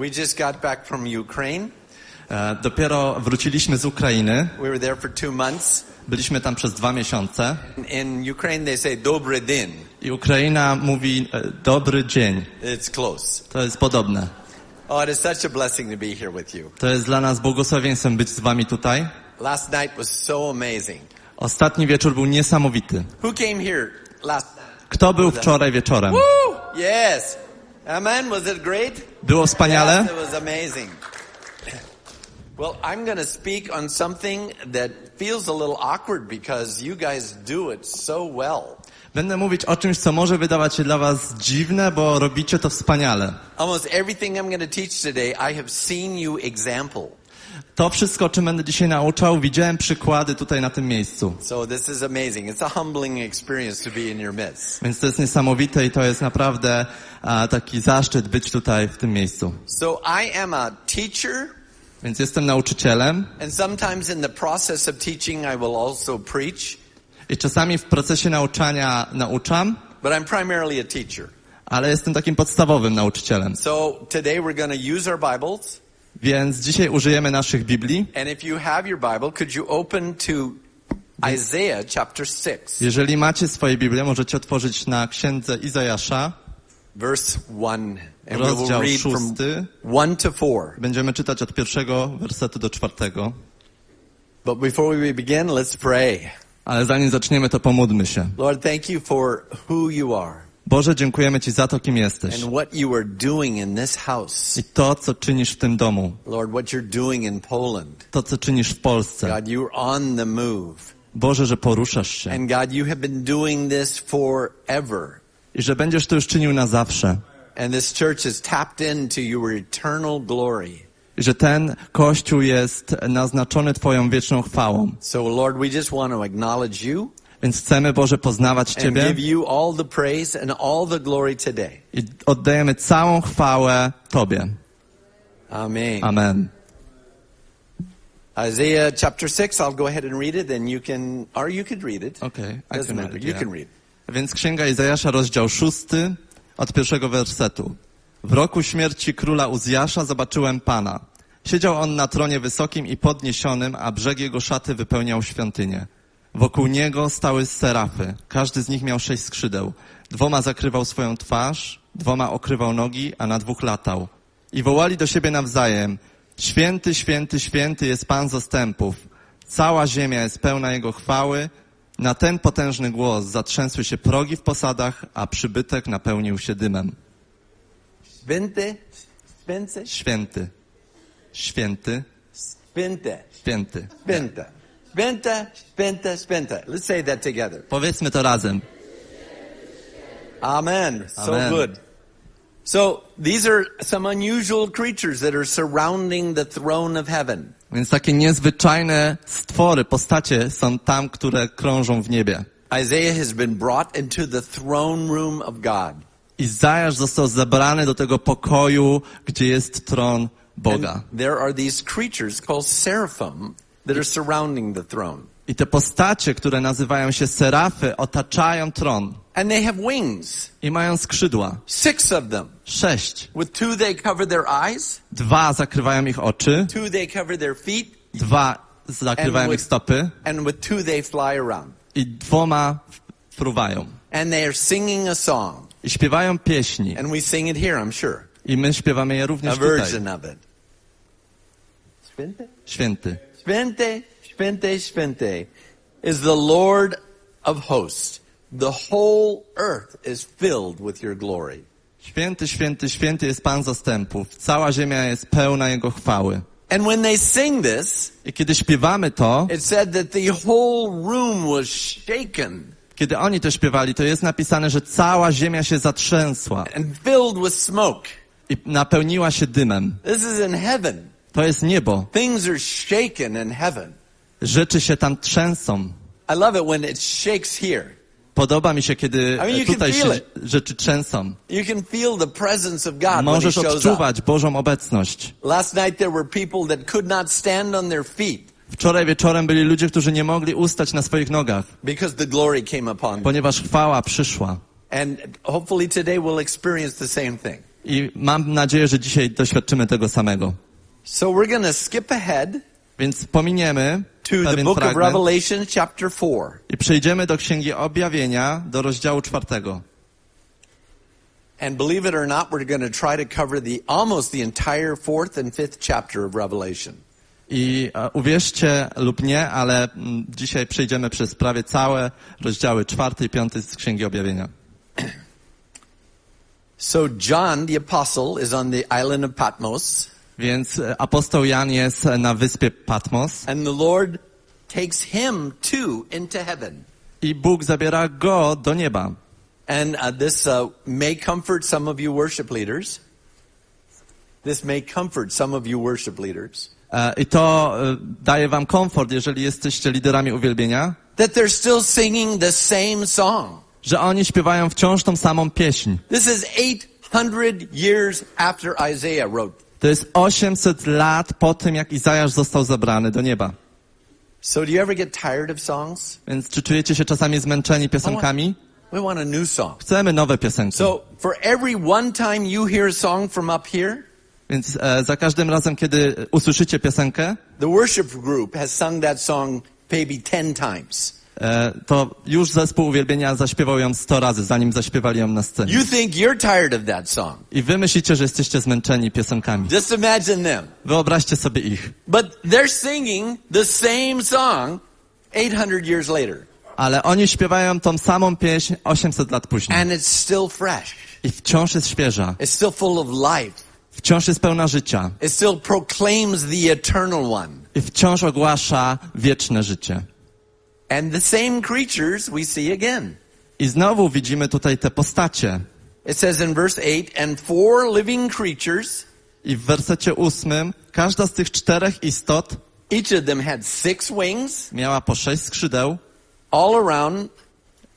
We just got back from Ukraine. E, dopiero wróciliśmy z Ukrainy. We were there for two months. Byliśmy tam przez dwa miesiące. In Ukraine, they say dobry dzień. I Ukraina mówi e, dobry dzień. It's close. To jest podobne. Oh, it is such a blessing to be here with you. To jest dla nas błogosławieństwem być z wami tutaj. Last night was so amazing. Ostatni wieczór był niesamowity. Who came here last night? Kto był wczoraj wieczorem? Woo! Yes. Amen. Was it great? Było wspaniale? Yes, it was amazing. Well, I'm going to speak on something that feels a little awkward because you guys do it so well. Będę mówić o czymś, co może wydawać się dla was dziwne, bo robicie to wspaniale. Almost everything I'm going to teach today, I have seen you example. To wszystko, o czym będę dzisiaj nauczał, widziałem przykłady tutaj na tym miejscu. So this is amazing. It's a humbling experience to be in your midst. Więc to jest niesamowite i to jest naprawdę a, taki zaszczyt być tutaj w tym miejscu. So I am a teacher, Więc jestem nauczycielem and sometimes in the process of teaching, I will also preach, i czasami w procesie nauczania nauczam, but I'm primarily a teacher. ale jestem takim podstawowym nauczycielem. So today we're going to use our Bibles, Więc dzisiaj użyjemy naszych Biblii. and if you have your Bible, could you open to Isaiah chapter 6, Jeżeli macie swoje Biblię, możecie otworzyć na księdze Izajasza, verse 1, and we will rozdział from szósty. 1 to 4. Będziemy czytać od pierwszego wersetu do czwartego. But before we begin, let's pray. Ale zanim zaczniemy, to pomódlmy się. Lord, thank you for who you are. Boże, dziękujemy Ci za to, kim jesteś. and what you are doing in this house. I to, co czynisz w tym domu. Lord, what you're doing in Poland. To, co czynisz w Polsce. God, you're on the move. Boże, że poruszasz się. And God, you have been doing this forever. I że będziesz to już czynił na zawsze. And this church is tapped into your eternal glory. I że ten Kościół jest naznaczony Twoją wieczną chwałą. So, Lord, we just want to acknowledge you Więc chcemy, Boże, poznawać Ciebie i oddajemy całą chwałę Tobie. Amen. Amen. Isaiah chapter 6, I'll go ahead and read it, and you can, or you could read it. Okay, I Doesn't can matter. read it, You yeah. can read. Więc Księga Izajasza, rozdział szósty, od pierwszego wersetu. W roku śmierci króla Uzjasza zobaczyłem Pana. Siedział on na tronie wysokim i podniesionym, a brzeg jego szaty wypełniał świątynię. Wokół niego stały serafy. Każdy z nich miał sześć skrzydeł. Dwoma zakrywał swoją twarz, dwoma okrywał nogi, a na dwóch latał. I wołali do siebie nawzajem. Święty, święty, święty jest Pan zastępów. Cała ziemia jest pełna Jego chwały. Na ten potężny głos zatrzęsły się progi w posadach, a przybytek napełnił się dymem. Svente, Svente, Święty, święty, Svente. święty. Spenta. Spenta, spenta, spenta. Let's say that together. Powiedzmy to razem. Amen. So Amen. good. So these are some unusual creatures that are surrounding the throne of heaven. Więc takie niezwyczajne stwory, postacie są tam, które krążą w niebie. Isaiah has been brought into the throne room of God. Izajasz został zabrany do tego pokoju, gdzie jest tron Boga. And there are these creatures called seraphim that are surrounding the throne. I te postacie, które nazywają się serafy, otaczają tron And they have wings. i mają skrzydła. Six of them. Sześć. With two they cover their eyes, Dwa zakrywają ich oczy, two they cover their feet, dwa zakrywają And ich with- stopy and with two they fly around. i dwoma fruwają. And they are singing a song. I śpiewają pieśni. And we sing it here, I'm sure. I my śpiewamy je A również tutaj. version of it. Svente? Święty. Svente, Svente, Svente is the Lord of hosts. The whole earth is filled with your glory. Święty, święty, święty jest Pan zastępów. Cała ziemia jest pełna Jego chwały. And when they sing this, I kiedy śpiewamy to, it said that the whole room was shaken kiedy oni to śpiewali, to jest napisane, że cała ziemia się zatrzęsła and filled with smoke. i napełniła się dymem. This is in heaven. To jest niebo. Things are shaken in heaven. Rzeczy się tam trzęsą. I love it when it shakes here. Podoba mi się, kiedy I mean, tutaj się rzeczy trzęsą. Możesz odczuwać Bożą obecność. Last night there were people that could not stand on their feet Wczoraj wieczorem byli ludzie, którzy nie mogli ustać na swoich nogach, because the glory came upon them. ponieważ chwała przyszła. And hopefully today we'll experience the same thing. I mam nadzieję, że dzisiaj doświadczymy tego samego. So we're going to skip ahead Więc pominiemy to the book of fragment Revelation chapter 4. i przejdziemy do Księgi Objawienia, do rozdziału czwartego. And believe it or not, we're going to try to cover the almost the entire fourth and fifth chapter of Revelation. I uwierzcie lub nie, ale mm, dzisiaj przejdziemy przez prawie całe rozdziały czwarty i piąty z Księgi Objawienia. So John the apostle is on the island of Patmos, Więc apostoł Jan jest na wyspie Patmos and the Lord takes him too into heaven. i Bóg zabiera go do nieba. And uh, this uh, may comfort some of you worship leaders. This may comfort some of you worship leaders. I to daje wam komfort, jeżeli jesteście liderami uwielbienia, That they're still singing the same song. że oni śpiewają wciąż tą samą pieśń. This is 800 years after Isaiah wrote. To jest 800 lat po tym, jak Izajasz został zabrany do nieba. So do you ever get tired of songs? Więc czy czujecie się czasami zmęczeni piosenkami? We want a new song. Chcemy nowe piosenki. So for every one time you hear a song from up here, Więc e, za każdym razem, kiedy usłyszycie piosenkę, the worship group has sung that song maybe 10 times. E, to już zespół uwielbienia zaśpiewał ją 100 razy, zanim zaśpiewali ją na scenie. You think you're tired of that song. I wy myślicie, że jesteście zmęczeni piosenkami. Just imagine them. Wyobraźcie sobie ich. But they're singing the same song 800 years later. Ale oni śpiewają tą samą pieśń 800 lat później. And it's still fresh. I wciąż jest świeża. It's still full of life. Wciąż jest pełna życia. It still proclaims the eternal one. I wciąż ogłasza wieczne życie. And the same creatures we see again. I znowu widzimy tutaj te postacie. It says in verse 8, and four living creatures, I w wersecie ósmym każda z tych czterech istot each of them had six wings miała po sześć skrzydeł all around,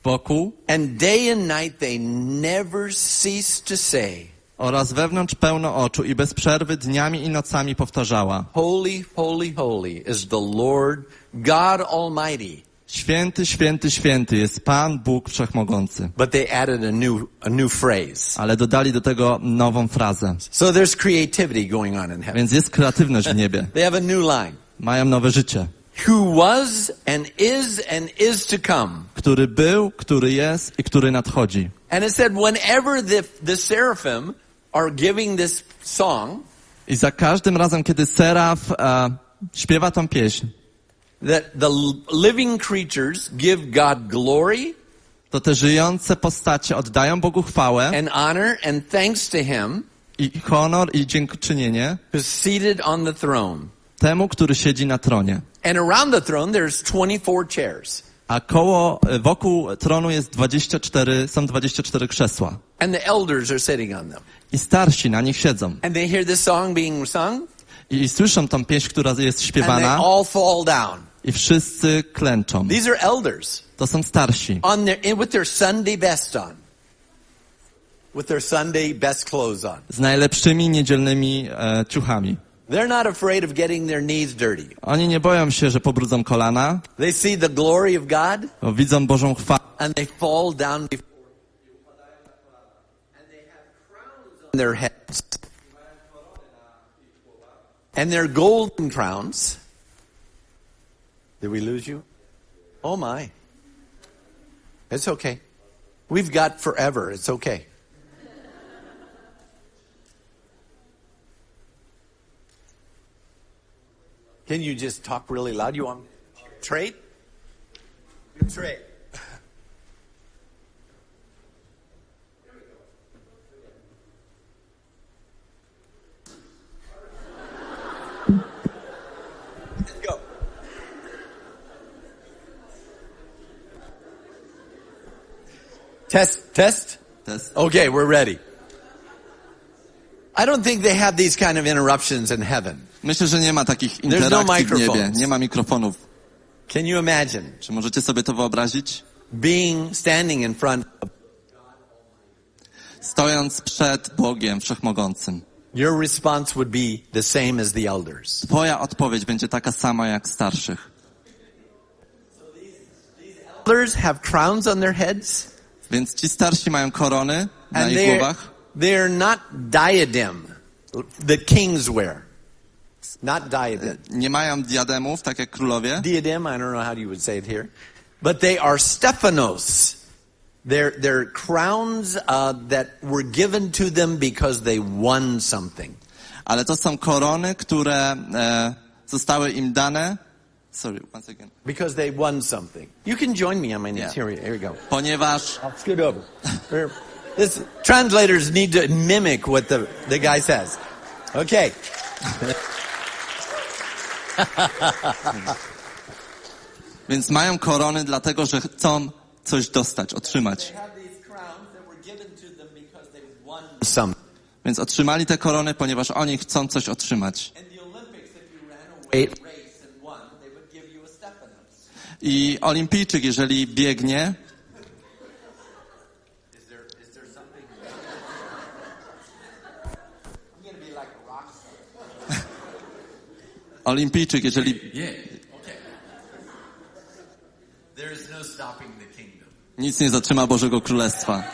wokół and day and night they never cease to say, oraz wewnątrz pełno oczu i bez przerwy dniami i nocami powtarzała Holy, holy, holy is the Lord God Almighty. Święty, święty, święty jest Pan Bóg Wszechmogący. But they added a new, a new phrase. Ale dodali do tego nową frazę. So there's creativity going on in heaven. Więc jest kreatywność w niebie. They have a new line. Mają nowe życie. Who was and is and is to come. Który był, który jest i który nadchodzi. And it said whenever the, the seraphim are giving this song, I za każdym razem, kiedy Seraf e, śpiewa tą pieśń, that the living creatures give God glory to te żyjące postacie oddają Bogu chwałę and honor and thanks to him i honor i dziękczynienie who's seated on the throne. temu, który siedzi na tronie. And around the throne there's 24 chairs. A koło, e, wokół tronu jest 24, są 24 krzesła. And the elders are sitting on them. I starsi na nich siedzą. And they hear this song being sung I słyszą tą pieśń, która jest and they śpiewana all fall down. I wszyscy klęczą. These are elders To są starsi. on their with their Sunday best on. With their Sunday best clothes on. Z najlepszymi niedzielnymi e, ciuchami. They're not afraid of getting their knees dirty. Oni nie boją się, że pobrudzą kolana, They see the glory of God widzą Bożą chwałę and they fall down before and they have crowns on their heads. And they're golden crowns. Did we lose you? Oh my. It's okay. We've got forever. It's okay. Can you just talk really loud? You want trade? Trade. Test, test. Test. Okay, we're ready. I don't think they have these kind of interruptions in heaven. Myślę, że nie ma takich no interakcji w niebie, nie ma mikrofonów. Can you imagine Czy możecie sobie to wyobrazić? being standing in front of Stojąc przed Bogiem Wszechmogącym. your response would be the same as the elders. Twoja odpowiedź będzie taka sama jak starszych. Elders have crowns on their heads Więc ci starsi mają korony na and ich głowach. they're not diadem that kings wear. Not diadem. Nie mają diademów, tak jak królowie. Diadem, I don't know how you would say it here. But they are Stephanos. They're, they're crowns uh, that were given to them because they won something. Ale to są korony, które e, zostały im dane. Sorry, once again. Because they won something. You can join me on my Yeah. notes. Here, we- here we go. Ponieważ I'll scoot over. This, translators need to mimic what the, the guy says. Okay. Więc mają korony dlatego, że chcą coś dostać, otrzymać. Więc otrzymali te korony, ponieważ oni chcą coś otrzymać. I olimpijczyk, jeżeli biegnie, olimpijczyk, jeżeli no nic nie zatrzyma Bożego Królestwa.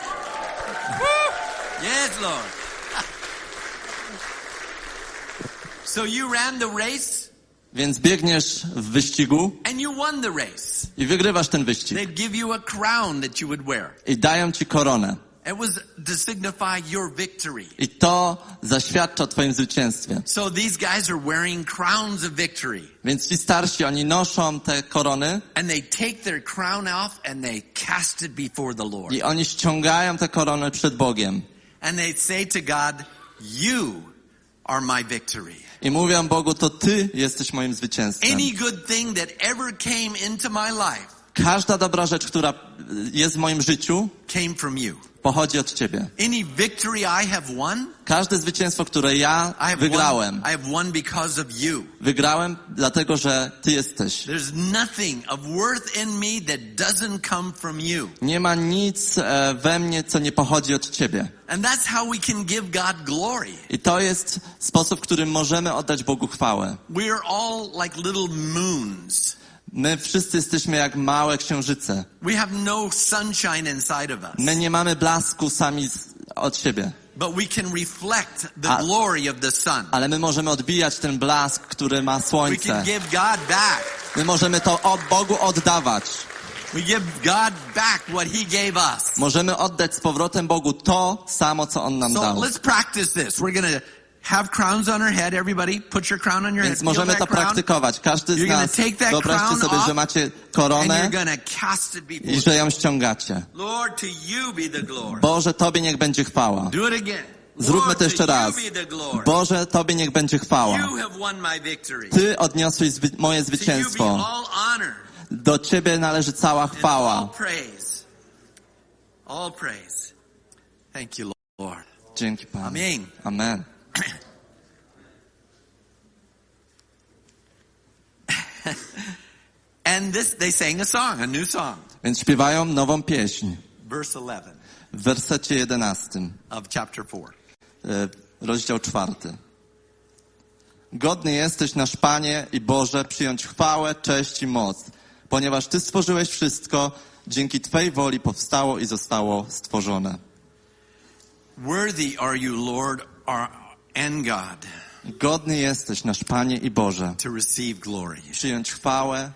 Yes, Lord. so you ran the race Więc biegniesz w wyścigu i wygrywasz ten wyścig. I dają ci koronę. It was to signify your victory. I to zaświadcza o twoim zwycięstwie. So these guys are wearing crowns of victory. Więc ci starsi, oni noszą te korony And they take their crown off and they cast it before the Lord. i oni ściągają te korony przed Bogiem. And they say to God, You are my victory. I mówią Bogu, to Ty jesteś moim zwycięstwem. Any good thing that ever came into my life Każda dobra rzecz, która jest w moim życiu, came from you. pochodzi od Ciebie. Any victory I have won, Każde zwycięstwo, które ja I have wygrałem, won, I have won because of you. wygrałem dlatego, że Ty jesteś. There's nothing of worth in me that doesn't come from you. Nie ma nic e, we mnie, co nie pochodzi od Ciebie. And that's how we can give God glory. I to jest sposób, w którym możemy oddać Bogu chwałę. We are all like little moons. My wszyscy jesteśmy jak małe księżyce. We have no sunshine inside of us. My nie mamy blasku sami z, od siebie, But we can reflect the A- glory of the sun. ale my możemy odbijać ten blask, który ma We słońce. can give God back. My możemy to od Bogu oddawać. We give God back what He gave us. Możemy oddać z powrotem Bogu to samo, co On nam So dał. let's practice this. We're gonna have crowns on our head. Everybody, put your crown on your head. Więc możemy to crown. praktykować. Każdy z nas, wyobraźcie sobie, że macie koronę i że ją ściągacie. Lord, to you be the glory. Boże, Tobie niech będzie chwała. Do it again. Zróbmy to jeszcze raz. Boże, Tobie niech będzie chwała. Ty odniosłeś zwy- moje zwycięstwo. Do Ciebie należy cała chwała. Dzięki Panu. Amen. And this, they sang a song, a new song. Więc śpiewają nową pieśń Verse 11 w wersecie 11, of chapter 4. e, rozdział czwarty. Godny jesteś nasz Panie i Boże przyjąć chwałę, cześć i moc, ponieważ Ty stworzyłeś wszystko, dzięki Twej woli powstało i zostało stworzone. Worthy are you, Lord our, and God, Godny jesteś nasz Panie i Boże to receive glory przyjąć chwałę,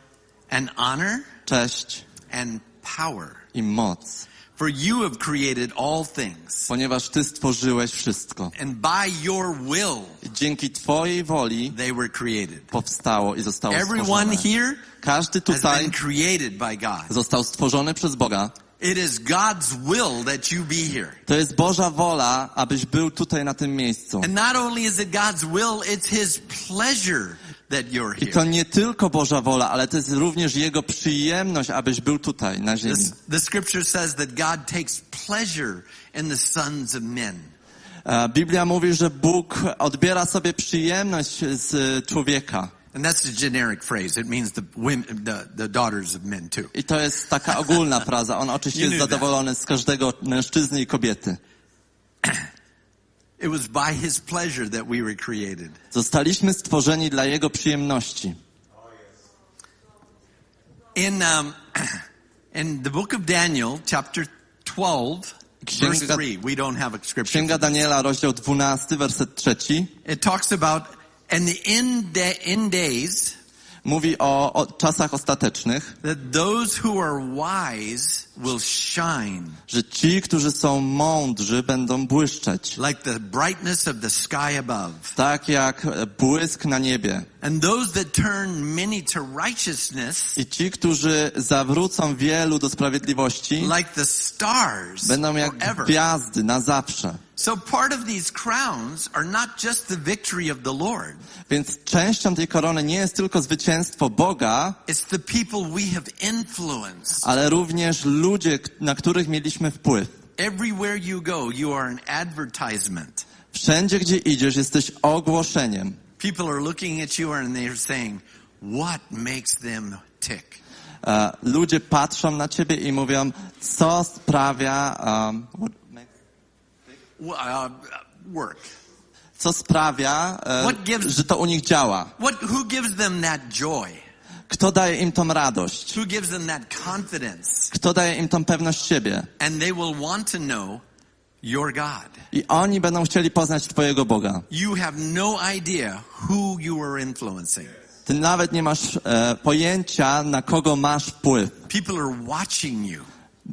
and honor cześć and power. i moc, For you have created all things, ponieważ Ty stworzyłeś wszystko. and by your will dzięki Twojej woli they were created. powstało i zostało Everyone stworzone. here Każdy has tutaj been created by God. został stworzony przez Boga. It is God's will that you be here. To jest Boża wola, abyś był tutaj na tym miejscu. And not only is it God's will, it's His pleasure that you're I to here. nie tylko Boża wola, ale to jest również Jego przyjemność, abyś był tutaj na ziemi. This, the scripture says that God takes pleasure in the sons of men. E, Biblia mówi, że Bóg odbiera sobie przyjemność z człowieka. And that's a generic phrase. It means the women, the, the daughters of men too. I to jest taka ogólna fraza. On oczywiście jest zadowolony z każdego mężczyzny i kobiety. It was by his pleasure that we were created. Zostaliśmy stworzeni dla Jego przyjemności. In, um, in the book of Daniel, chapter 12, verse Księga- 3, we don't have a scripture. Księga. Daniela, rozdział 12, werset 3, It talks about, and the end, da- end days, mówi o, o czasach ostatecznych, that those who are wise will shine że ci, którzy są mądrzy, będą błyszczeć. like the brightness of the sky above. Tak jak błysk na niebie. And those that turn many to righteousness I ci, którzy zawrócą wielu do sprawiedliwości, like the stars będą jak forever. gwiazdy na zawsze. So part of these crowns are not just the victory of the Lord. Więc częścią tej korony nie jest tylko zwycięstwo Boga, It's the people we have influenced. ale również ludzie, na których mieliśmy wpływ. Everywhere you go, you are an advertisement. Wszędzie, gdzie idziesz, jesteś ogłoszeniem. People are looking at you and they're saying, what makes them tick? E, ludzie patrzą na ciebie i mówią, co sprawia, um, Uh, work. co sprawia, e, gives- że to u nich działa. What, who gives them that joy? Kto daje im tą radość? Who gives them that confidence? Kto daje im tą pewność siebie? And they will want to know your God. I oni będą chcieli poznać Twojego Boga. You have no idea who you are influencing. Ty nawet nie masz e, pojęcia, na kogo masz wpływ. People are watching you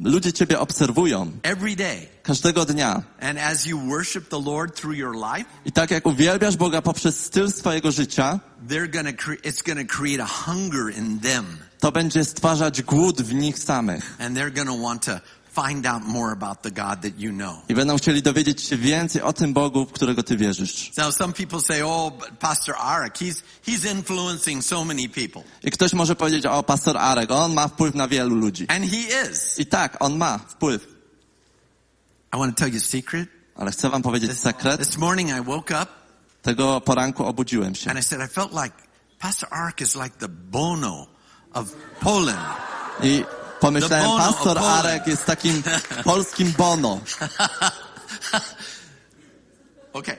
Ludzie Ciebie obserwują every day. Każdego dnia. And as you worship the Lord through your life, I tak jak uwielbiasz Boga poprzez styl swojego życia, they're gonna cre- it's gonna create a hunger in them. to będzie stwarzać głód w nich samych. And they're gonna want to find out more about the God that you know. I będą chcieli dowiedzieć się więcej o tym Bogu, w którego Ty wierzysz. Now some people say, oh, but Pastor Arak, he's, he's influencing so many people. I ktoś może powiedzieć, o, pastor Arek, on ma wpływ na wielu ludzi. And he is. I tak, on ma wpływ. I want to tell you a secret. Ale chcę wam powiedzieć sekret. This morning I woke up Tego poranku obudziłem się. and I said, I felt like Pastor Arak is like the Bono of Poland. I pomyślałem, pastor. Arek jest takim polskim Bono. Okay.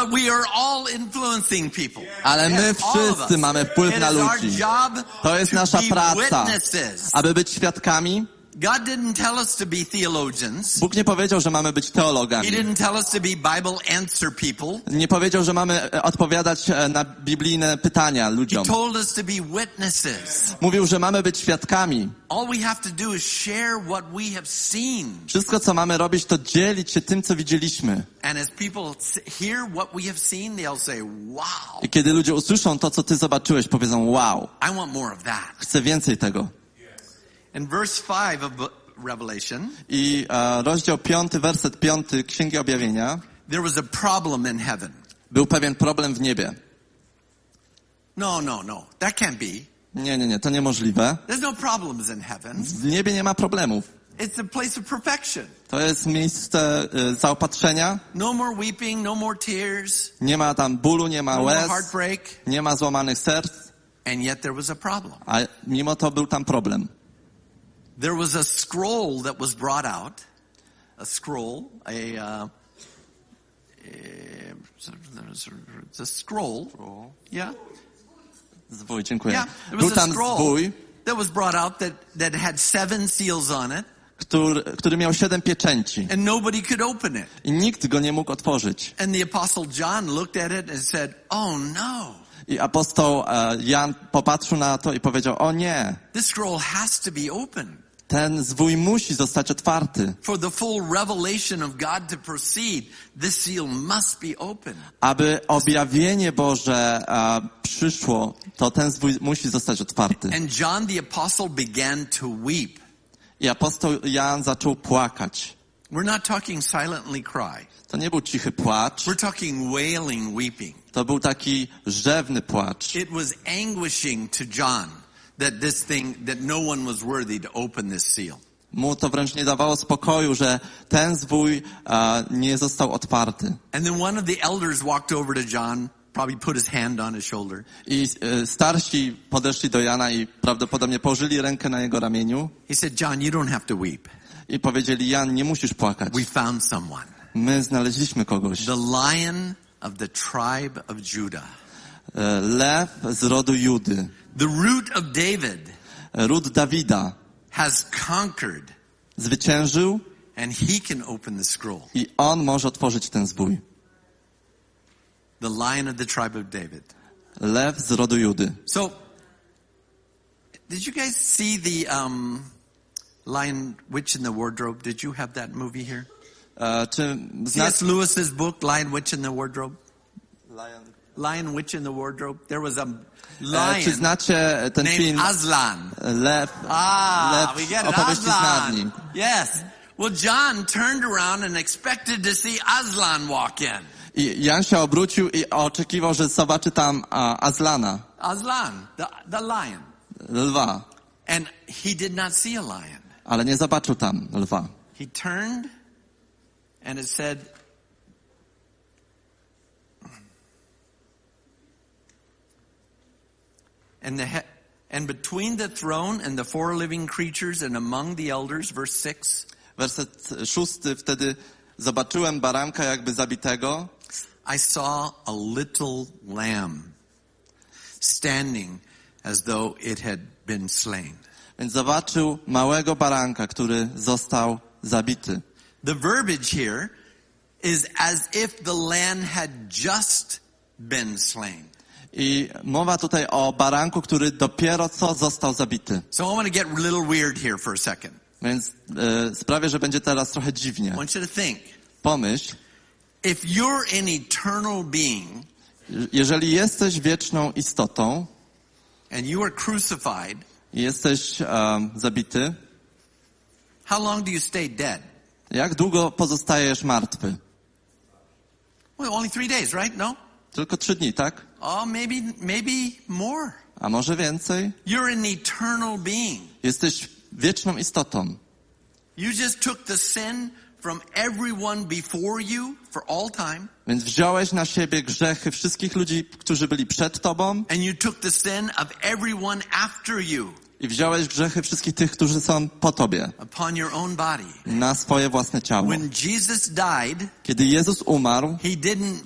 But we are all influencing people. Ale my wszyscy mamy wpływ na ludzi. To jest nasza praca. Aby być świadkami, God didn't tell us to be theologians. Bóg nie powiedział, że mamy być He teologami. didn't tell us to be Bible answer people. Nie powiedział, że mamy e, odpowiadać e, na biblijne pytania He ludziom. told us to be witnesses. Mówił, że mamy być świadkami. All we have to do is share what we have seen. Wszystko, co mamy robić, to dzielić się tym, co widzieliśmy. And as people hear what we have seen, they'll say, wow, I kiedy ludzie usłyszą to, co ty zobaczyłeś, powiedzą, wow, I want more of that. chcę więcej tego. In verse 5 of Revelation, I e, rozdział 5, werset 5 Księgi Objawienia, there was a problem in heaven. był pewien problem w niebie. No, no, no. That can't be. Nie, nie, nie, to niemożliwe. There's no problems in heaven. W niebie nie ma problemów. It's a place of perfection. To jest miejsce e, zaopatrzenia. No more weeping, no more tears, Nie ma tam bólu, nie ma no more łez, heartbreak. nie ma złamanych serc, And yet there was a problem. a mimo to był tam problem. There was a scroll that was brought out. A scroll, a, uh, a scroll. Yeah. Zwój, dziękuję. Yeah. There Był was a tam scroll zwój, that was brought out that, that had seven seals on it który, który miał siedem pieczęci and nobody could open it. i nikt go nie mógł otworzyć. And the apostle John looked at it and said, oh no, I apostoł Jan popatrzył na to i powiedział, o nie, this scroll has to be open. Ten zwój musi zostać otwarty. For the full revelation of God to proceed, this seal must be open. Aby objawienie Boże e, przyszło, to ten zwój musi zostać otwarty. And John the apostle began to weep. I apostoł Jan zaczął płakać. We're not talking silently cry. To nie był cichy płacz, We're talking wailing weeping. to był taki rzewny płacz. It was anguishing to John that this thing, that no one was worthy to open this seal. Mu to wręcz nie dawało spokoju, że ten zwój e, nie został otwarty. And then one of the elders walked over to John, probably put his hand on his shoulder. I e, starsi podeszli do Jana i prawdopodobnie położyli rękę na jego ramieniu He said, John, you don't have to weep. i powiedzieli, Jan, nie musisz płakać. We found someone. My znaleźliśmy kogoś. The lion of the tribe of Judah. Lew z rodu Judy, The root of David ród Dawida, has conquered zwyciężył and he can open the scroll. i on może otworzyć ten zwój. The lion of the tribe of David. Lew z rodu Judy. So, did you guys see the um, Lion Witch in the Wardrobe? Did you have that movie here? E, czy C.S. Lewis's book, Lion Witch in the Wardrobe. Lion Witch in the Wardrobe. There was a Czy lion znacie ten named film Aslan. Lew, Ah, Lew we get it. opowieści z Narni? Aslan. Yes. Well, John turned around and expected to see Aslan walk in. I Jan się obrócił i oczekiwał, że zobaczy tam a, Azlana, Aslan, the, the lion. lwa, And he did not see a lion. ale nie zobaczył tam lwa. He turned and it said, and the he- and between the throne and the four living creatures and among the elders, verse 6, Werset szósty, wtedy zobaczyłem baranka jakby zabitego I saw a little lamb standing as though it had been slain. Więc zobaczył małego baranka, który został zabity. The verbiage here is as if the lamb had just been slain. I mowa tutaj o baranku, który dopiero co został zabity. So I want to get a little weird here for a second. Więc e, sprawię, że będzie teraz trochę dziwnie. I want you to think. Pomyśl, If you're an eternal being jeżeli jesteś wieczną istotą and you are crucified, i jesteś em, zabity, how long do you stay dead? jak długo pozostajesz martwy? Well, only three days, right? No? Tylko trzy dni, tak? Oh, maybe, maybe more. A może więcej? You're an eternal being. Jesteś wieczną istotą. You just took the sin from everyone before you for all time, Więc wziąłeś na siebie grzechy wszystkich ludzi, którzy byli przed tobą and you took the sin of everyone after you i wziąłeś grzechy wszystkich tych, którzy są po tobie na swoje własne ciało. When Jesus died, Kiedy Jezus umarł,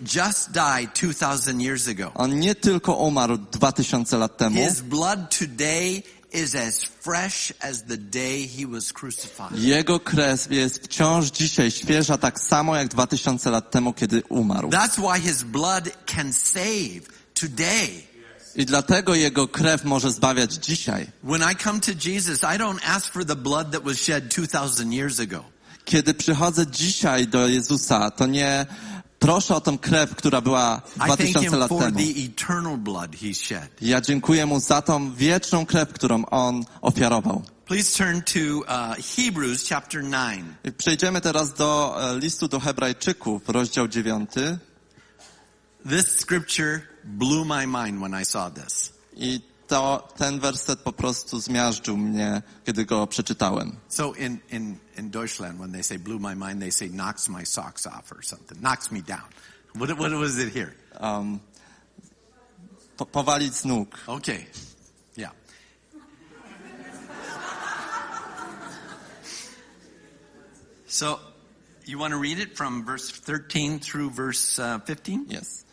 2,000 on nie tylko umarł dwa tysiące lat temu, jego krew jest wciąż dzisiaj świeża tak samo jak dwa tysiące lat temu, kiedy umarł. That's why his blood can save today. I dlatego jego krew może zbawiać dzisiaj. When I come to Jesus, I don't ask for the blood that was shed 2,000 years ago. Kiedy przychodzę dzisiaj do Jezusa, to nie proszę o tą krew, która była I dwa thank tysiące him lat for temu. Ja dziękuję mu za tą wieczną krew, którą on ofiarował. Please turn to uh, Hebrews chapter 9. I Przejdziemy teraz do e, listu do Hebrajczyków, rozdział 9. This scripture blew my mind when I saw this. I to, ten werset po prostu zmiażdżył mnie, kiedy go przeczytałem. So in, in, in Deutschland, when they say blew my mind, they say knocks my socks off or something, knocks me down. What, what was it here? Um, po, powalić z nóg. Okay. Yeah. So, you want to read it from verse 13 through verse uh, 15? Jest.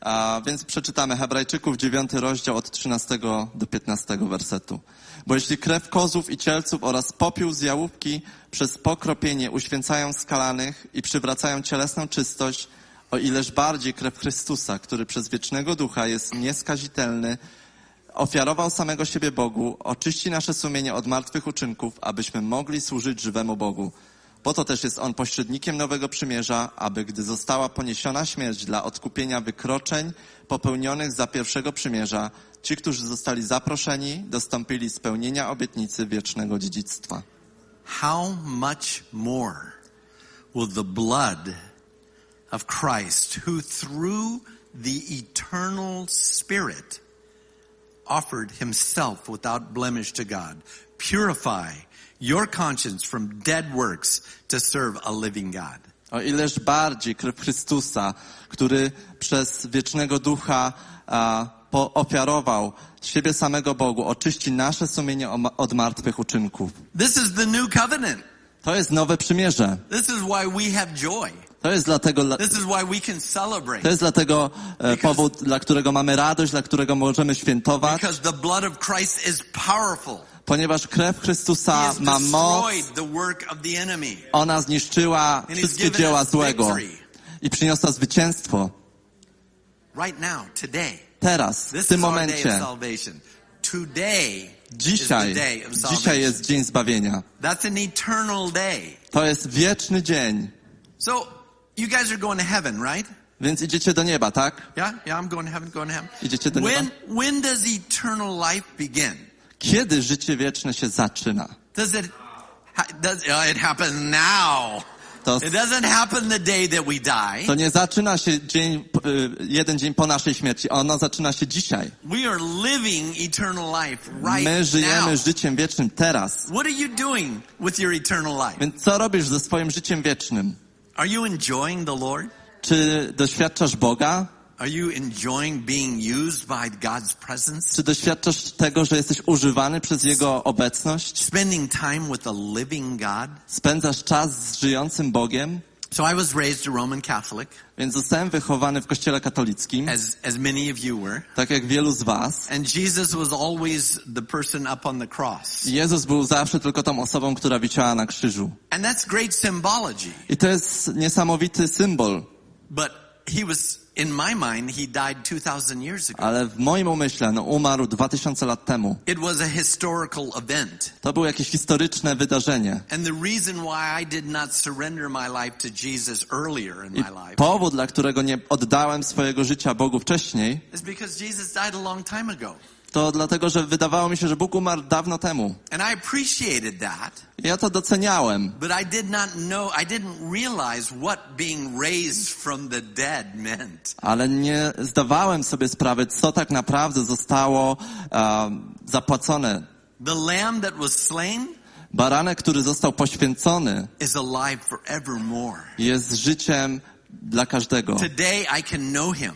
A więc przeczytamy Hebrajczyków 9 rozdział od 13 do 15 wersetu. Bo jeśli krew kozów i cielców oraz popiół z jałówki przez pokropienie uświęcają skalanych i przywracają cielesną czystość, o ileż bardziej krew Chrystusa, który przez wiecznego ducha jest nieskazitelny, ofiarował samego siebie Bogu, oczyści nasze sumienie od martwych uczynków, abyśmy mogli służyć żywemu Bogu. Po to też jest On pośrednikiem nowego przymierza, aby gdy została poniesiona śmierć dla odkupienia wykroczeń popełnionych za pierwszego przymierza, ci, którzy zostali zaproszeni, dostąpili spełnienia obietnicy wiecznego dziedzictwa. How much more will the blood of Christ, who through the eternal Spirit offered himself without blemish to God. Purify your conscience from dead works to serve a living God. O ileż bardziej krew Chrystusa, który przez wiecznego ducha a, poofiarował siebie samego Bogu, oczyści nasze sumienie o- od martwych uczynków. This is the new covenant. To jest nowe przymierze. This is why we have joy. To jest dlatego, dla- This is why we can celebrate. to jest dlatego e, powód, dla którego mamy radość, dla którego możemy świętować, Because the blood of Christ is powerful. Ponieważ krew Chrystusa ma moc, ona zniszczyła wszystkie dzieła złego i przyniosła zwycięstwo. Teraz, w tym momencie, dzisiaj, dzisiaj jest dzień zbawienia. To jest wieczny dzień. So, you guys are going to heaven, right? Więc idziecie do nieba, tak? Yeah, yeah, I'm going to heaven, going to heaven. Idziecie do When, nieba? when does eternal life begin? Kiedy życie wieczne się zaczyna? Does it, does, uh, it happens now. To, It doesn't happen the day that we die. to nie zaczyna się dzień, y, jeden dzień po naszej śmierci. Ono zaczyna się dzisiaj. We are living eternal life right My żyjemy now. życiem wiecznym teraz. What are you doing with your eternal life? Więc co robisz ze swoim życiem wiecznym? Are you enjoying the Lord? Czy doświadczasz Boga? Are you enjoying being used by God's presence? Czy doświadczasz tego, że jesteś używany przez Jego obecność? Spending time with a living God? Spędzasz czas z żyjącym Bogiem? So I was raised a Roman Catholic, Więc zostałem wychowany w kościele katolickim, as, as many of you were. tak jak wielu z was. And Jesus was always the person up on the cross. Jezus był zawsze tylko tą osobą, która wisiała na krzyżu. And that's great symbology. I to jest niesamowity symbol. But he was, in my mind, he died 2,000 years ago. Ale w moim umyśle no, umarł 2000 lat temu. It was a historical event. To było jakieś historyczne wydarzenie. And the reason why I did not surrender my life to Jesus earlier in I my life powód, dla którego nie oddałem swojego życia Bogu wcześniej, is because Jesus died a long time ago. To dlatego, że wydawało mi się, że Bóg umarł dawno temu. And I appreciated that, I Ja to doceniałem, but I did not know, I didn't realize what being raised from the dead meant. ale nie zdawałem sobie sprawy, co tak naprawdę zostało um, zapłacone. The lamb that was slain Baranek, który został poświęcony, is alive forevermore. jest życiem dla każdego. Today I can know him.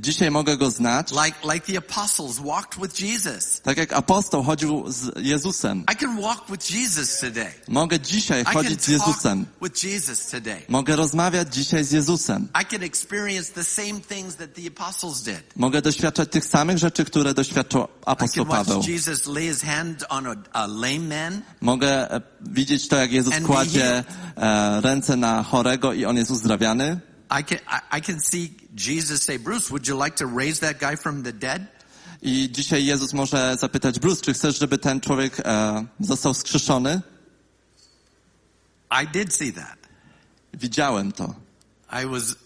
Dzisiaj mogę go znać, Like, like the apostles walked with Jesus. tak jak apostoł chodził z Jezusem. I can walk with Jesus today. Mogę dzisiaj chodzić z Jezusem. with Jesus today. Mogę rozmawiać dzisiaj z Jezusem. I can experience the same things that the apostles did. Mogę doświadczać tych samych rzeczy, które doświadczył apostoł Paweł. Jesus lay his hand on a, a lame man Mogę e, widzieć to, jak Jezus kładzie e, ręce na chorego i on jest uzdrawiany. I can, I, can see Jesus say, Bruce, would you like to raise that guy from the dead? I dzisiaj Jezus może zapytać Bruce, czy chcesz, żeby ten człowiek e, został skrzeszony? I did see that. Widziałem to. I was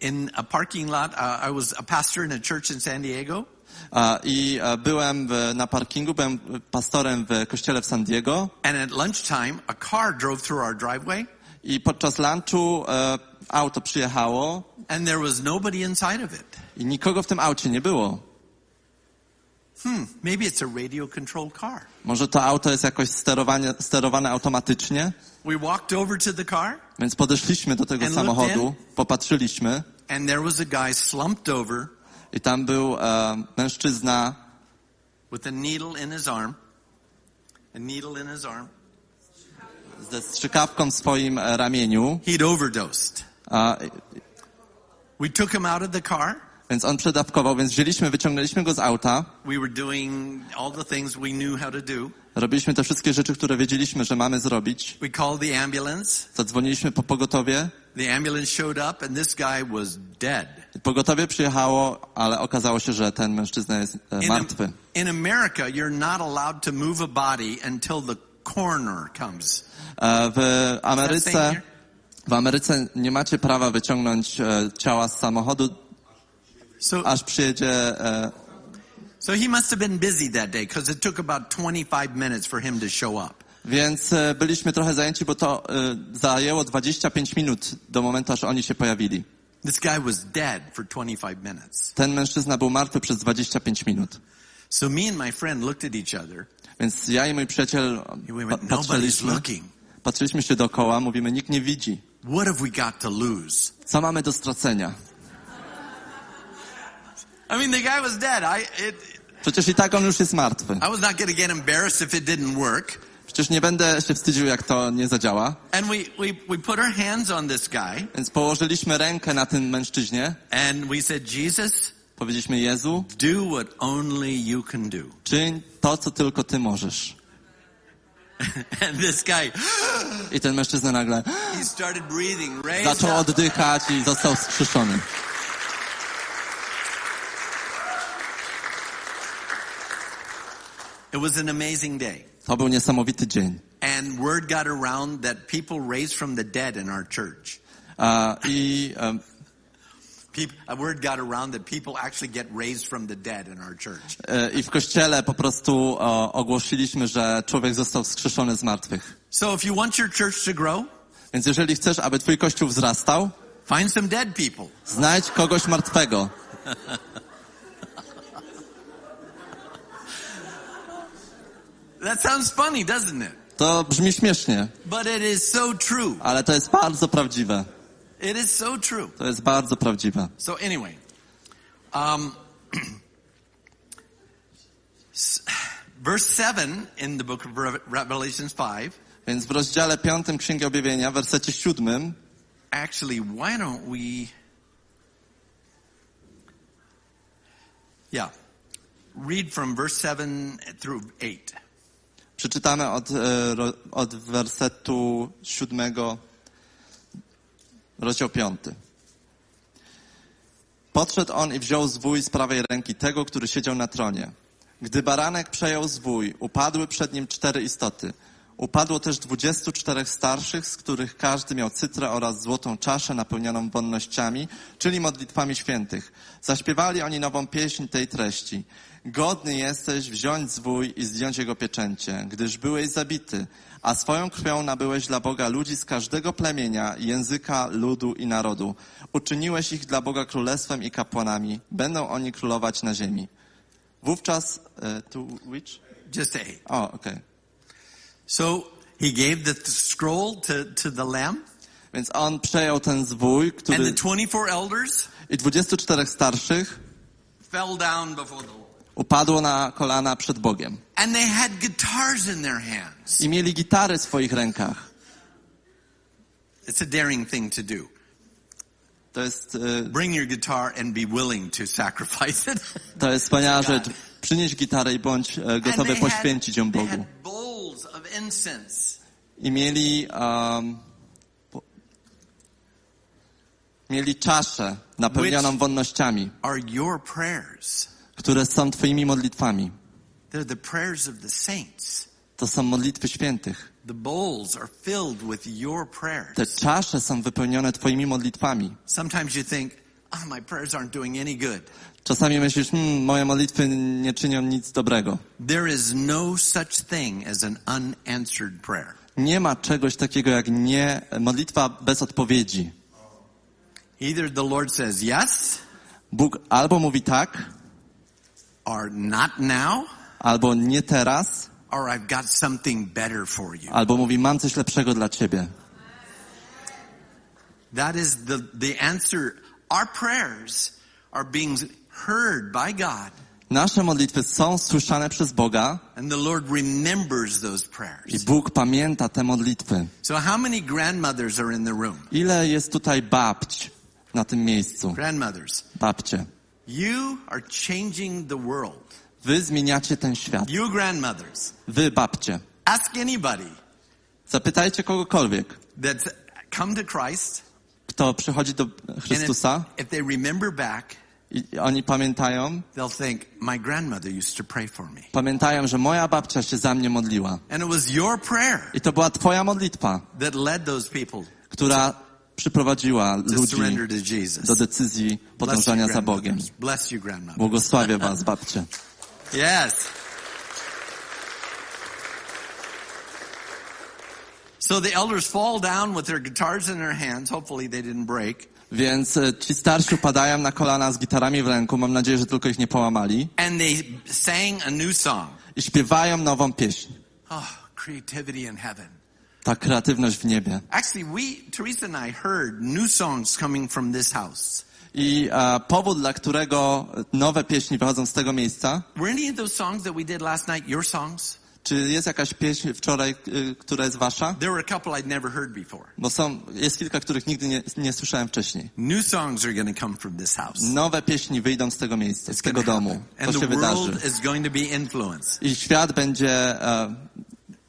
in a parking lot. Uh, I was a pastor in a church in San Diego. A, I e, byłem w, na parkingu, byłem pastorem w kościele w San Diego And at lunchtime, a car drove through our driveway i podczas lunchu e, auto przyjechało and there was nobody inside of it. i nikogo w tym aucie nie było. Hmm, maybe it's a radio controlled car. Może to auto jest jakoś sterowane, sterowane automatycznie? We walked over to the car Więc podeszliśmy do tego samochodu, popatrzyliśmy and there was a guy slumped over i tam był e, mężczyzna with a needle in his arm. A needle in his arm. Ze strzykawką w swoim e, ramieniu. He'd overdosed. A, We took him out of the car. więc on przedawkował, więc wzięliśmy, wyciągnęliśmy go z auta. We were doing all the things we knew how to do. Robiliśmy te wszystkie rzeczy, które wiedzieliśmy, że mamy zrobić. We called the ambulance. Zadzwoniliśmy po pogotowie. The ambulance showed up and this guy was dead. Pogotowie przyjechało, ale okazało się, że ten mężczyzna jest e, martwy. in America, you're not allowed to move a body until the coroner comes. E, W Ameryce, w Ameryce nie macie prawa wyciągnąć e, ciała z samochodu, So, aż przyjedzie e, so he must have been busy that day because it took about 25 minutes for him to show up. Więc byliśmy trochę zajęci, bo to zajęło 25 minut do momentu, aż oni się pojawili. This guy was dead for 25 minutes. Ten mężczyzna był martwy przez 25 minut. So me and my friend looked at each other. Więc ja i mój przyjaciel patrzyliśmy, patrzyliśmy się dookoła, mówimy, nikt nie widzi. What have we got to lose? Co mamy do stracenia? I mean, the guy was dead. I, it, Przecież i tak on już jest martwy. I was not going to get embarrassed if it didn't work. Przecież nie będę się wstydził, jak to nie zadziała. And we, we, we put our hands on this guy Więc położyliśmy rękę na tym mężczyźnie. and we said, Jesus, Powiedzieliśmy, Jezu, do what only you can do. czyń to, co tylko Ty możesz. And this guy, I ten mężczyzna nagle he started breathing, zaczął oddychać i został skrzeszony. It was an amazing day. To był niesamowity dzień. And word got around that people raised from the dead in our church. A, I em, i w kościele po prostu o, ogłosiliśmy, że człowiek został wskrzeszony z martwych. So if you want your church to grow, Więc jeżeli chcesz, aby twój kościół wzrastał, find some dead people. znajdź kogoś martwego. That sounds funny, doesn't it? To brzmi śmiesznie, But it is so true. ale to jest bardzo prawdziwe. It is so true. To jest bardzo prawdziwe. So anyway, um, verse seven in the book of Re- Revelations five. Więc w rozdziale 5 Księgi Objawienia, w wersecie 7, Actually, why don't we? Yeah, read from verse seven through eight. przeczytamy od, e, od wersetu 7, rozdział 5. Podszedł on i wziął zwój z prawej ręki tego, który siedział na tronie. Gdy baranek przejął zwój, upadły przed nim cztery istoty. Upadło też dwudziestu czterech starszych, z których każdy miał cytrę oraz złotą czaszę napełnioną wonnościami, czyli modlitwami świętych. Zaśpiewali oni nową pieśń tej treści. Godny jesteś wziąć zwój i zdjąć jego pieczęcie, gdyż byłeś zabity, a swoją krwią nabyłeś dla Boga ludzi z każdego plemienia, języka, ludu i narodu. Uczyniłeś ich dla Boga królestwem i kapłanami. Będą oni królować na ziemi. Wówczas, e, to which? Just eight. O, okej. So he gave the th- scroll to, to the Lamb Więc on przejął ten zwój, and który the 24 elders i 24 starszych fell down before the Lord. Upadło na kolana przed Bogiem. I mieli gitary w swoich rękach. It's a daring thing to do. To jest, e, Bring your guitar and be willing to sacrifice it. to jest wspaniała rzecz. Przynieś gitarę i bądź e, gotowy poświęcić ją Bogu. I mieli, um, po- mieli czaszę napełnioną Which- wonnościami, Are your prayers. Które są twoimi modlitwami. To są modlitwy świętych. Te czasze są wypełnione twoimi modlitwami. Good. Czasami myślisz, hmm, moje modlitwy nie czynią nic dobrego. No. Nie ma czegoś takiego jak nie, modlitwa bez odpowiedzi. Either the Lord says yes Bóg albo mówi tak, or not now, albo nie teraz, or I've got something better for you. albo mówi mam coś lepszego dla ciebie. That is the, the answer. Our prayers are being heard by God, Nasze modlitwy są słyszane przez Boga and the Lord remembers those i prayers. Bóg pamięta te modlitwy. So, how many grandmothers are in the room? Ile jest tutaj babć na tym miejscu? Grandmothers. Babcie. You are changing the world. Wy zmieniacie ten świat. You grandmothers. Wy babcie. Ask anybody Zapytajcie kogokolwiek, that's come to Christ, kto przychodzi do and if, Chrystusa if they remember back, i oni pamiętają, they'll think, my grandmother used to pray for me. pamiętają, że moja babcia się za mnie modliła. And it was your prayer I to była twoja modlitwa, that led those people która przyprowadziła ludzi do decyzji podążania za Bogiem. Błogosławię was, babcie. Yes. So the elders fall down with their guitars in their hands. Hopefully they didn't break. Więc e, ci starsi upadają na kolana z gitarami w ręku, mam nadzieję, że tylko ich nie połamali, and they sang a new song. i śpiewają nową pieśń. Oh, creativity in heaven. Ta kreatywność w niebie. Actually, we, Teresa and I heard new songs coming from this house. I e, powód, dla którego nowe pieśni wychodzą z tego miejsca, Were any of those songs that we did last night your songs? czy jest jakaś pieśń wczoraj, y, która jest wasza? There were a couple I'd never heard before. Bo są, jest kilka, których nigdy nie, nie słyszałem wcześniej. New songs are going to come from this house. Nowe pieśni wyjdą z tego miejsca, z tego domu. To And się the wydarzy. world is going to be influenced. I świat będzie, e,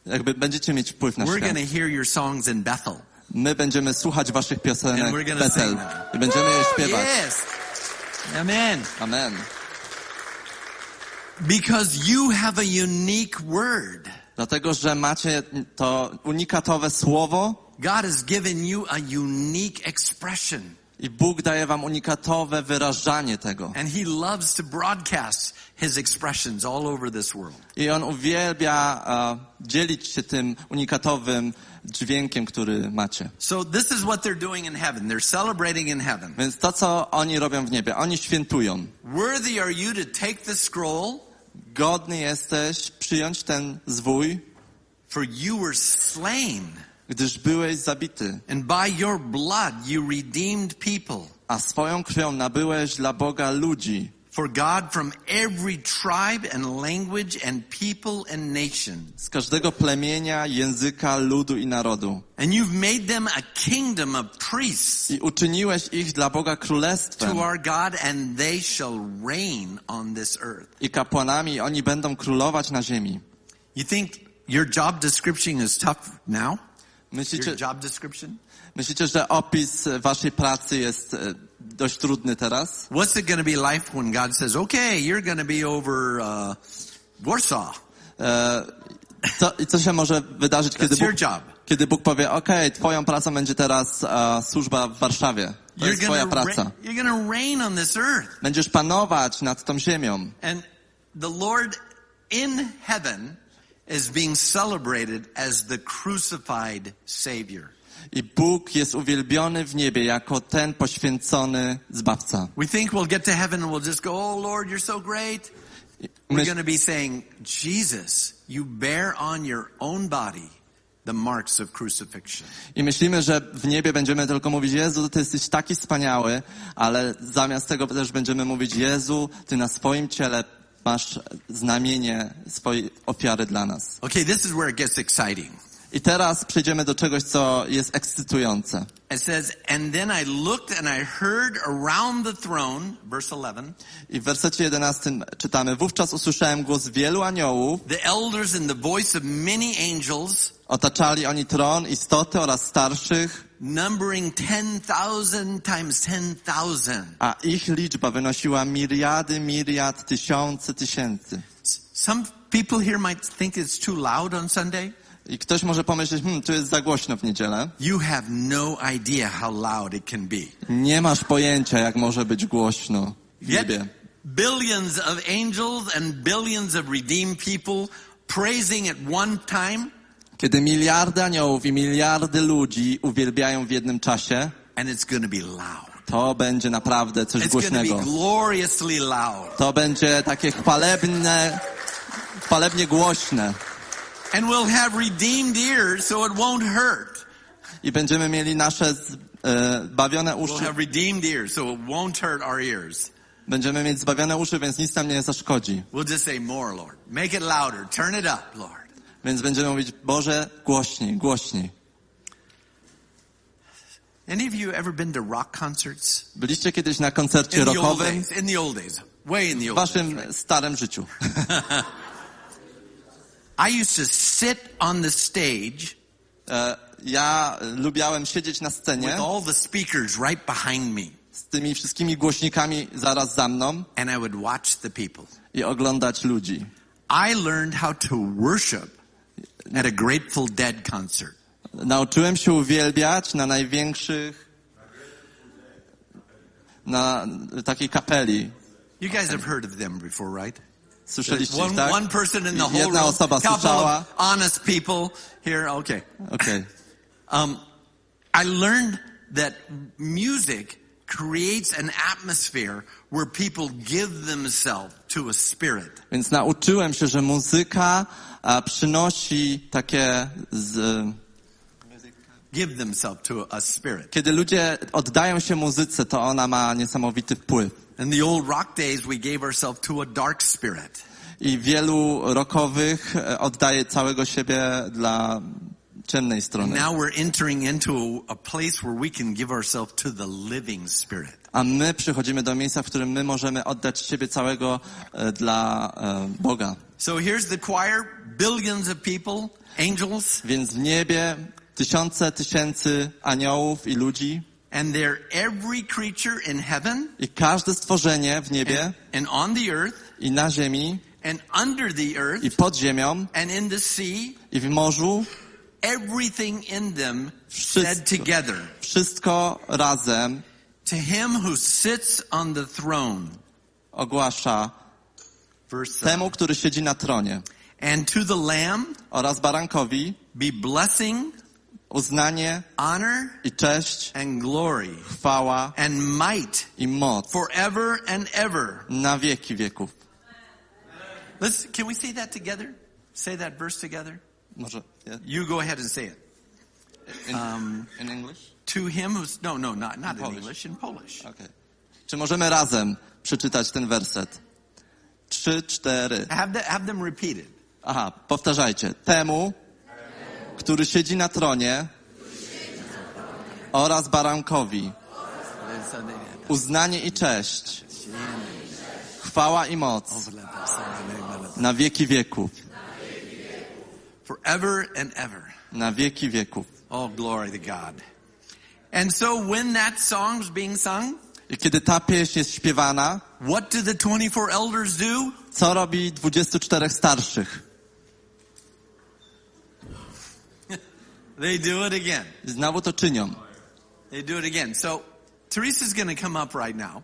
jakby będziecie mieć wpływ na We're świat. to hear your songs in Bethel. My będziemy słuchać waszych piosenek gonna sing them. i będziemy je śpiewać. Yes. Amen. Amen. Because you have a unique word. Dlatego, że macie to unikatowe słowo God has given you a unique expression. I Bóg daje wam unikatowe wyrażanie tego. And He loves to broadcast His expressions all over this world. I On uwielbia e, dzielić się tym unikatowym dźwiękiem, który macie. So this is what they're doing in heaven. They're celebrating in heaven. Więc to, co oni robią w niebie, oni świętują. Worthy are you to take the scroll, Godny jesteś przyjąć ten zwój, for you were slain, gdyż byłeś zabity, and by your blood you redeemed people. a swoją krwią nabyłeś dla Boga ludzi, For God from every tribe and language and people and nation. z każdego plemienia, języka, ludu i narodu. And you've made them a kingdom of priests I uczyniłeś ich dla Boga królestwem to our God, and they shall reign on this earth. i kapłanami, oni będą królować na ziemi. You think your job description is tough now? Myślicie, Your job description? myślicie, że opis waszej pracy jest e, dość trudny teraz? What's it going to be like when God says, okay, you're going to be over uh, Warsaw? E, co, I co się może wydarzyć, kiedy Bóg, kiedy Bóg powie, okej, twoją pracą będzie teraz e, służba w Warszawie. To You're jest twoja praca. you're on this earth. Będziesz panować nad tą ziemią. And the Lord in heaven is being celebrated as the crucified Savior. I Bóg jest uwielbiony w niebie jako ten poświęcony Zbawca. We think we'll get to heaven and we'll just go, oh Lord, you're so great. We're going to be saying, Jesus, you bear on your own body the marks of crucifixion. I myślimy, że w niebie będziemy tylko mówić, Jezu, Ty jesteś taki wspaniały, ale zamiast tego też będziemy mówić, Jezu, Ty na swoim ciele masz znamienie swojej ofiary dla nas. Okay, this is where it gets exciting. I teraz przejdziemy do czegoś, co jest ekscytujące. It says, and then I looked and I heard around the throne, verse 11, I w wersecie 11 czytamy, wówczas usłyszałem głos wielu aniołów, the elders and the voice of many angels, otaczali oni tron, istoty oraz starszych, numbering 10,000 times 10,000. a ich liczba wynosiła miriady, miriad, tysiące, tysięcy. Some people here might think it's too loud on Sunday. I ktoś może pomyśleć, hmm, tu jest za głośno w niedzielę. You have no idea how loud it can be. Nie masz pojęcia, jak może być głośno w Yet, niebie. billions of angels and billions of redeemed people praising at one time, Kiedy miliardy aniołów i miliardy ludzi uwielbiają w jednym czasie, and it's to be loud. to będzie naprawdę coś It's going to be głośnego. gloriously loud. To będzie takie chwalebne, chwalebnie głośne. And we'll have redeemed ears so it won't hurt. I będziemy mieli nasze e, zbawione We'll uszy. have redeemed ears so it won't hurt our ears. Będziemy mieć zbawione uszy, więc nic nam nie zaszkodzi. We'll just say more, Lord. Make it louder. Turn it up, Lord. Więc będziemy mówić, Boże, głośniej, głośniej. Any of you ever been to rock concerts? Byliście kiedyś na koncercie rockowym. In the old days. Way in the w old waszym days. right? starym życiu. I used to sit on the stage E, Ja lubiałem siedzieć na with scenie all the speakers right behind me, z tymi wszystkimi głośnikami zaraz za mną and I would watch the people. i oglądać ludzi. I learned how to worship at a Grateful Dead concert. Nauczyłem się uwielbiać na największych, na takiej kapeli. You guys have heard of them before, right? Słyszeliście One, ich, tak? one person in the whole Jedna room, osoba couple słyszała. of honest people here. Okay. Okay. Um, I learned that music creates an atmosphere where people give themselves to a spirit. Więc nauczyłem się, że muzyka przynosi takie... Z, Give themselves to a spirit. kiedy ludzie oddają się muzyce, to ona ma niesamowity wpływ. In the old rock days, we gave ourselves to a dark spirit. I wielu rokowych e, oddaje całego siebie dla ciemnej strony. Now we're entering into a, a place where we can give ourselves to the living spirit. A my przychodzimy do miejsca, w którym my możemy oddać siebie całego e, dla e, Boga. So here's the choir, billions of people, angels, Więc w niebie tysiące, tysięcy aniołów i ludzi. And they're every creature in heaven i każde stworzenie w niebie and, and on the earth i na ziemi and under the earth i pod ziemią and in the sea, i w morzu. Everything in them Wszystko. said together. wszystko razem To him who sits on the throne, ogłasza temu, który siedzi na tronie. And to the Lamb oraz barankowi be blessing, uznanie honor, i cześć, and glory, chwała and might i moc forever and ever. na wieki wieków. Let's, can we say that together? Say that verse together? Może yeah. You go ahead and say it. in, Um, in English? To him who's, no, no, not, not in, Polish. English, in Polish. Okay. Czy możemy razem przeczytać ten werset? Trzy, cztery. Have, the, have them repeat it. Aha, powtarzajcie. Temu, który siedzi na tronie oraz barankowi uznanie i cześć, chwała i moc na wieki wieków, Forever and ever. na wieki wieków. Oh, glory to God. And so when that song's being sung, I kiedy ta pieśń jest śpiewana, what do the 24 elders do? co robi 24 starszych? They do it again. Znowu to czynią. They do it again. So Teresa's going to come up right now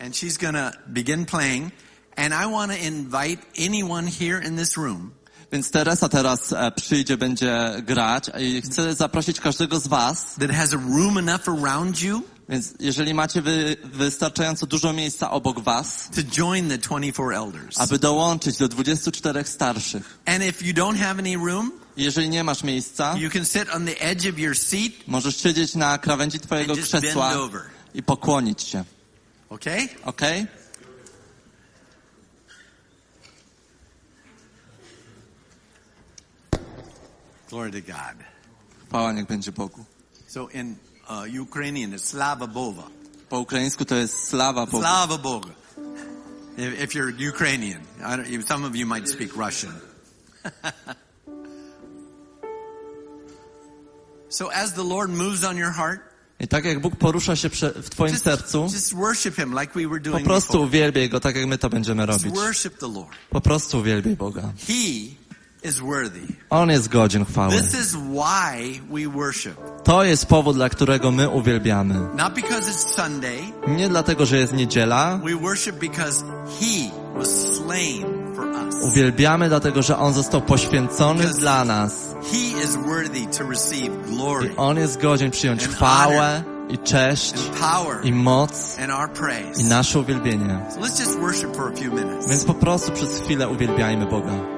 and she's going to begin playing. And I want to invite anyone here in this room Więc Teresa teraz e, przyjdzie, będzie grać i chcę zaprosić każdego z was, that has a room enough around you więc jeżeli macie wy, wystarczająco dużo miejsca obok was, to join the 24 elders. aby dołączyć do 24 starszych. And if you don't have any room, Jeżeli nie masz miejsca, seat, możesz siedzieć na krawędzi twojego krzesła i pokłonić się. okay? Ok? Glory to God. Chwała niech będzie Bogu. So in uh, Ukrainian, it's Slava Bova. Po ukraińsku to jest slawa Bogu. Slava Boga. If, if you're Ukrainian, some of you might speak Russian. so as the Lord moves on your heart, I tak jak Bóg porusza się w twoim just, sercu, just like we were po prostu before. uwielbiaj Go tak jak my to będziemy robić. worship the Lord. Po prostu uwielbiaj Boga. He is worthy. On jest godzien chwały. This is why we worship. To jest powód, dla którego my uwielbiamy. Not because it's Sunday. Nie dlatego, że jest niedziela. We worship because He was slain for us. Uwielbiamy dlatego, że On został poświęcony dla nas. He is worthy to receive glory I On jest godzien przyjąć And chwałę i cześć and power i moc and our praise. i nasze uwielbienie. So let's just worship for a few minutes. Więc po prostu przez chwilę uwielbiajmy Boga.